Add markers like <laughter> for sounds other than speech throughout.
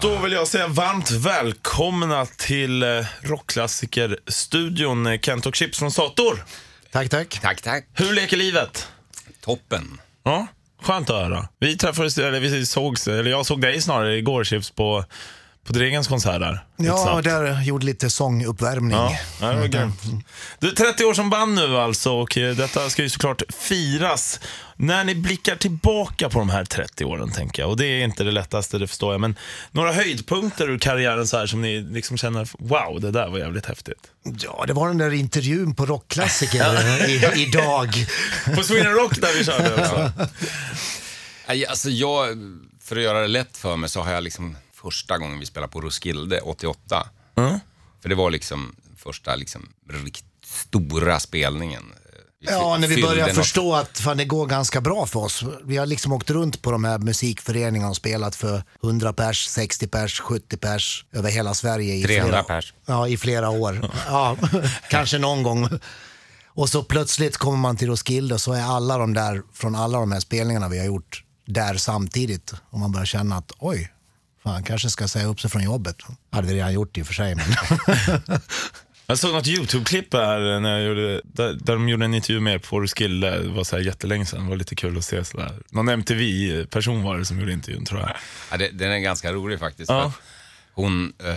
Då vill jag säga varmt välkomna till eh, rockklassikerstudion eh, Kent och Chips från Sator. Tack, tack. Tack, tack. Hur leker livet? Toppen. Ja, skönt att höra. Vi träffades, eller vi sågs, eller jag såg dig snarare igår Chips på, på Dregens konsert där. Ja, snabbt. där gjorde lite sånguppvärmning. Ja, ja, det var grymt. Du, 30 år som band nu alltså och eh, detta ska ju såklart firas. När ni blickar tillbaka på de här 30 åren, tänker jag, och det är inte det lättaste, det förstår jag, men några höjdpunkter ur karriären så här som ni liksom känner, wow, det där var jävligt häftigt. Ja, det var den där intervjun på Rockklassiker i, <laughs> idag. På Sweden Rock där vi körde också. Alltså jag, för att göra det lätt för mig så har jag liksom första gången vi spelade på Roskilde 88. Mm. För det var liksom första liksom riktigt stora spelningen. Vi Ja, när vi började något- förstå att fan, det går ganska bra för oss. Vi har liksom åkt runt på de här musikföreningarna och spelat för 100 pers, 60 pers, 70 pers över hela Sverige. I 300 flera, pers. Ja, i flera år. <laughs> Ja, kanske någon gång. Och så plötsligt kommer man till Roskilde och så är alla de där, från alla de här spelningarna vi har gjort, där samtidigt. Och man börjar känna att oj, fan kanske ska säga upp sig från jobbet. Hade vi redan gjort i och för sig. Men <laughs> Jag såg något YouTube-klipp här när jag gjorde, där, där de gjorde en intervju med er på Roskilde. Det var så här jättelänge sedan. Det var lite kul att se sådär. Någon MTV-person var det som gjorde intervjun tror jag. Ja, det, den är ganska rolig faktiskt. Ja. Hon, eh,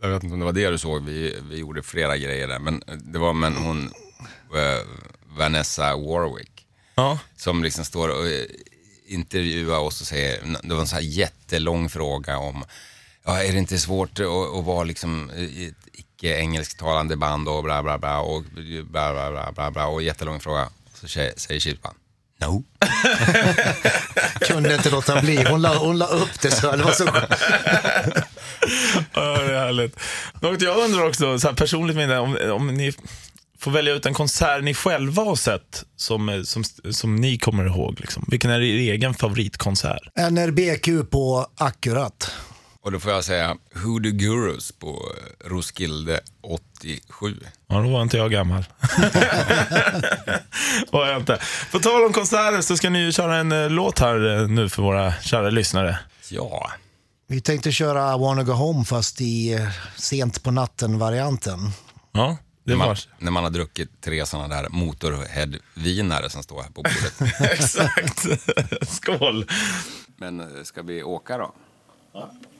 jag vet inte om det var det du såg, vi, vi gjorde flera grejer där, men det var men hon, eh, Vanessa Warwick, Ja. som liksom står och intervjuar oss och säger, det var en så här jättelång fråga om, ja, är det inte svårt att, att vara liksom i ett icke-engelsktalande band och bla bla bla och bla bla bla bla, bla och jättelång fråga. Så säger bara, no. <laughs> kunde inte låta bli. Hon la, hon la upp det så. Det var så. Ja, det är härligt. Något jag undrar också, så här personligt med det, om, om ni får välja ut en konsert ni själva har sett som, som, som ni kommer ihåg. Liksom. Vilken är er egen favoritkonsert? NRBQ på Akkurat. Och då får jag säga Hoodoo Gurus på eh, Roskilde 87. Ja, då var inte jag gammal. <laughs> var jag inte. På tal om konserter så ska ni ju köra en eh, låt här eh, nu för våra kära lyssnare. Ja, Vi tänkte köra Wanna Go Home fast i eh, sent på natten-varianten. Ja, när man, när man har druckit tre sådana där motorhead-vinare som står här på bordet. <laughs> Exakt. <laughs> Skål. Men eh, ska vi åka då?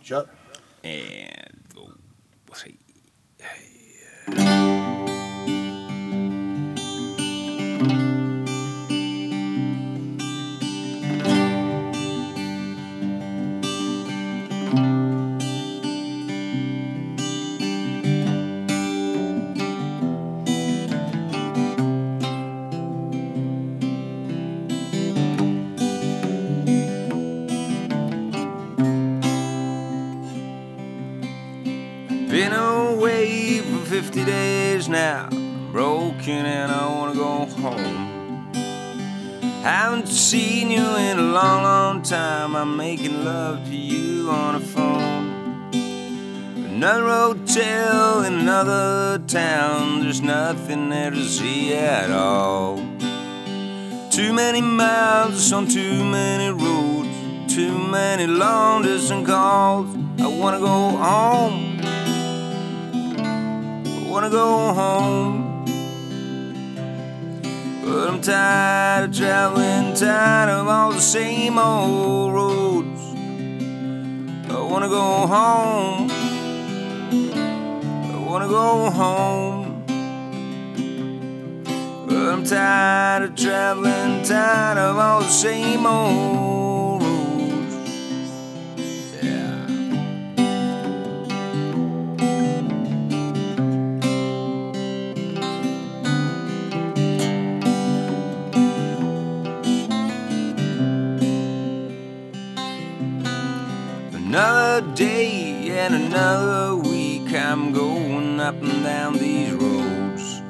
Kör. En, två, tre. Home. Haven't seen you in a long, long time. I'm making love to you on the phone. Another hotel in another town. There's nothing there to see at all. Too many miles on too many roads. Too many long distance calls. I wanna go home. I wanna go home. But I'm tired of traveling, tired of all the same old roads. I wanna go home. I wanna go home. But I'm tired of traveling, tired of all the same old day and another week, I'm going up and down these roads.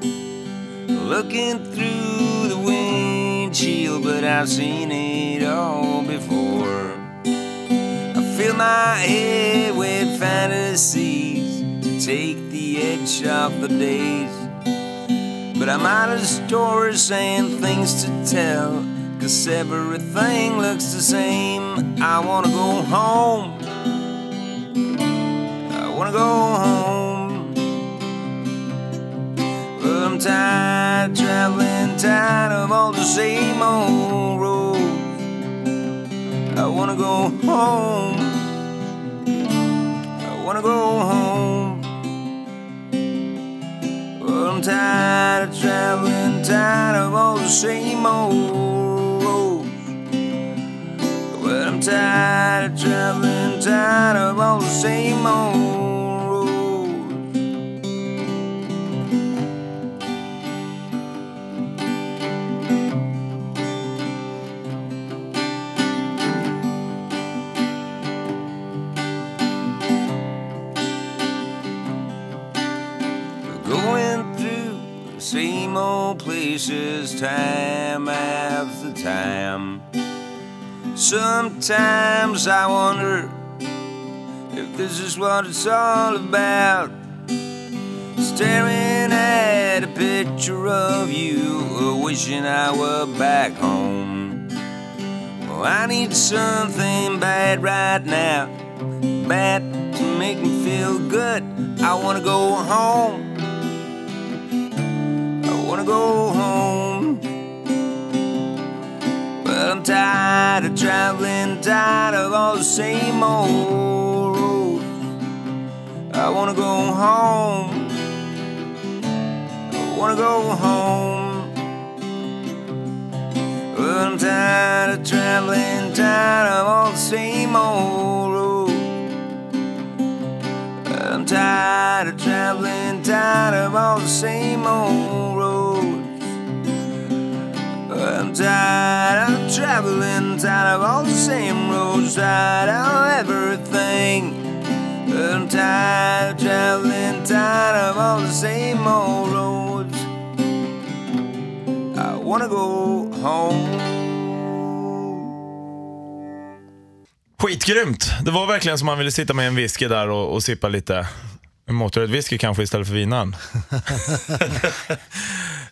Looking through the windshield, but I've seen it all before. I fill my head with fantasies to take the edge off the days. But I'm out of stories saying things to tell. Cause everything looks the same. I wanna go home go home. But I'm tired traveling, tired of all the same old roads. I wanna go home. I wanna go home. But I'm tired of traveling, tired of all the same old roads. But I'm tired of traveling, tired of all the same old. Places time after time. Sometimes I wonder if this is what it's all about. Staring at a picture of you, uh, wishing I were back home. Oh, I need something bad right now, bad to make me feel good. I wanna go home. Wanna go home. Well, I'm tired of traveling, tired of all the same old roads. I wanna go home. I wanna go home. Well, I'm tired of traveling, tired of all the same old roads. I'm tired of traveling, tired of all the same old roads. Tired of traveling, tired of all the same roads, tired of everything. I'm tired of traveling, tired of all the same old roads. I wanna go home. Skitgrymt. Det var verkligen som man ville sitta med en whisky där och, och sippa lite. En Motorhead whisky kanske istället för vinan. <laughs>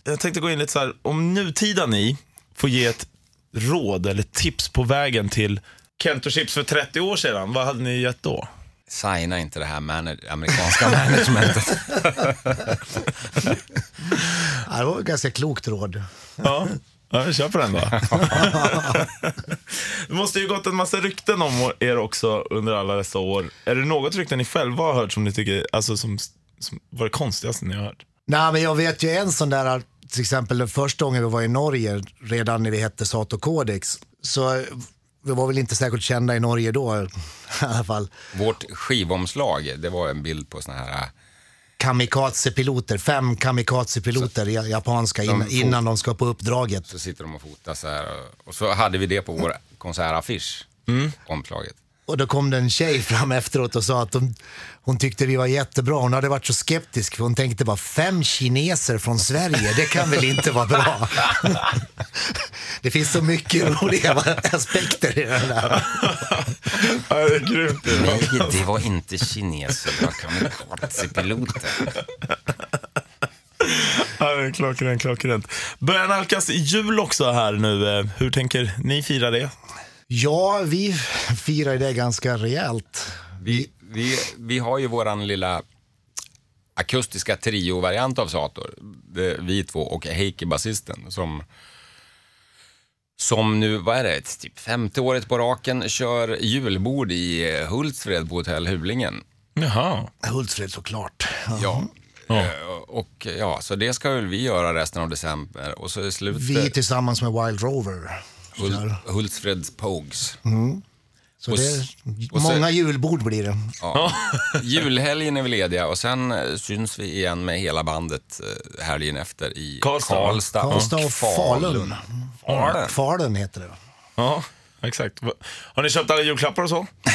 Jag tänkte gå in lite så här, om nutida ni får ge ett råd eller tips på vägen till Kent och Chips för 30 år sedan, vad hade ni gett då? Signa inte det här manag- amerikanska <laughs> managementet. Ja, det var ett ganska klokt råd. Ja, ja kör på den då. <laughs> det måste ju gått en massa rykten om er också under alla dessa år. Är det något rykte ni själva har hört som ni tycker, alltså som, som var det konstigaste ni har hört? Nej, men jag vet ju en sån där, till exempel den första gången vi var i Norge, redan när vi hette Sato Codex, så vi var väl inte särskilt kända i Norge då <laughs> i alla fall. Vårt skivomslag, det var en bild på såna här... Kamikaze-piloter, fem kamikaze-piloter japanska innan, får- innan de ska på uppdraget. Så sitter de och fotar så här. och- så hade vi det på vår konsertaffisch, omslaget. Och då kom det en tjej fram efteråt och sa att hon, hon tyckte vi var jättebra. Hon hade varit så skeptisk för hon tänkte bara fem kineser från Sverige, det kan väl inte vara bra. det finns så mycket roliga aspekter i den där. Ja, det är grymt. Nej, det var inte kineser, det var kamikaze-piloter. Ja, det är klockrent, klockrent. Börjar nalkas jul också här nu. Eh, Hur tänker ni fira det? Ja, vi firar det ganska rejält. Vi, vi, vi har ju våran lilla akustiska trio-variant av Sator. Det- Vi två och Heikki, basisten, som som nu, vad är det, typ femte året på raken kör julbord i Hultsfred på hotell Hulingen. Jaha. Hultsfred såklart. Ja. Ja. Eh, Och ja, så det ska väl vi göra resten av december. Och så i slutet, Vi tillsammans med Wild Rover. Hul. Hultsfreds Pogues. Så och det och så- många julbord blir det. Ja. <laughs> Julhelgen är vi lediga och sen eh, syns vi igen med hela bandet eh, helgen efter i Karlstad. Karlstad, Karlstad och Falun. Falun. Falun heter det. Ja, exakt. Har ni köpt alla julklappar och så? <laughs>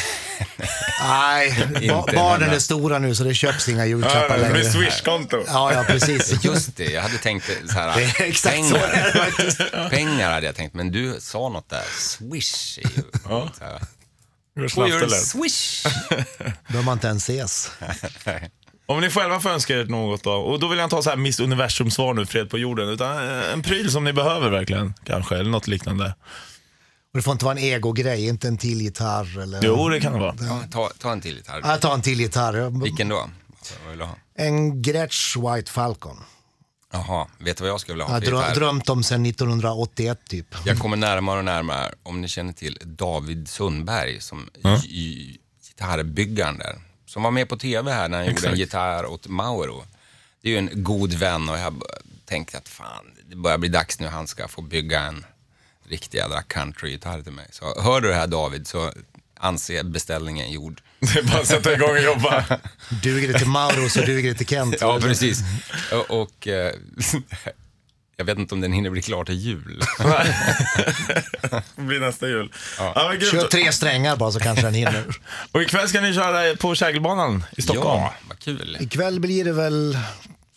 Nej, ba- barnen är stora nu så det köps inga julklappar Ja, längre. med Swish-konto. Ja, ja, precis. <laughs> Just det, jag hade tänkt så här, Det är exakt så pengar, är det faktiskt. pengar hade jag tänkt, men du sa något där, swish är ju... Ja. Så Hur göra lät. swish? <laughs> Behöver man inte ens ses. Om ni själva får önska er något då, och då vill jag inte ha så här Miss Universum-svar nu, fred på jorden, utan en pryl som ni behöver verkligen, kanske, eller något liknande. Och det får inte vara en egogrej, inte en till gitarr eller... Jo, det kan det vara. Ja, ta, ta en till gitarr. Jag tar en till gitarr. Vilken då? Alltså, vad vill du ha? En Gretsch White Falcon. Jaha, vet du vad jag skulle vilja Jag ha har för drö- gitarr? drömt om sen 1981 typ. Jag kommer närmare och närmare om ni känner till David Sundberg som gi- gitarrbyggaren där. Som var med på TV här när han gjorde en gitarr åt Mauro. Det är ju en god vän och jag tänkte att fan, det börjar bli dags nu han ska få bygga en riktig jädra countrygitarr till mig. Så hör du det här David så anse beställningen gjord. <laughs> Det är bara att sätta igång och jobba. Duger det till Mauro så duger det till Kent. Ja, precis. Och, och eh, <laughs> jag vet inte om den hinner bli klar till jul. Det <laughs> blir nästa jul. Ja. grymt. Kör tre strängar bara så kanske den hinner. Och ikväll ska ni köra på Kägelbanan i Stockholm. Ja, vad kul. Ikväll blir det väl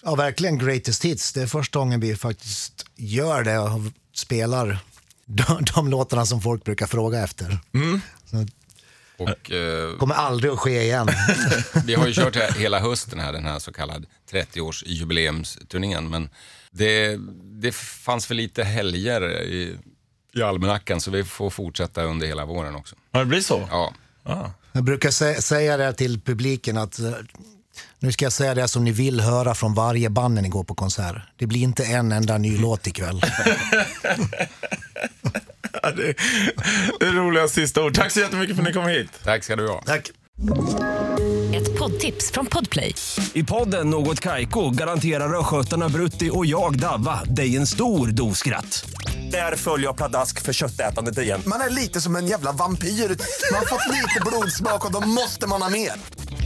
ja, verkligen greatest hits. Det är första gången vi faktiskt gör det och spelar de, de låtarna som folk brukar fråga efter. Så Och, eh, kommer aldrig att ske igen. <laughs> Vi har ju kört he- hela hösten här, den här så kallad 30-års-jubileumsturnén. Men det, det fanns för lite helger i, i almanackan så vi får fortsätta under hela våren också. Ja, det blir så? Ja, Ah. Jag brukar sä- säga det till publiken att eh, nu ska jag säga det som ni vill höra från varje band när ni går på konsert. Det blir inte en enda ny låt ikväll. <laughs> Ja, det, det är roliga sista ord. Tack så jättemycket för att ni kom hit. tack ska du ha. Tack. Ett poddtips från Podplay. I podden Något Kaiko garanterar östgötarna Brutti och jag, Davva, dig en stor dos skratt. Där följer jag pladask för köttätandet igen. Man är lite som en jävla vampyr. Man har fått lite blodsmak och då måste man ha mer.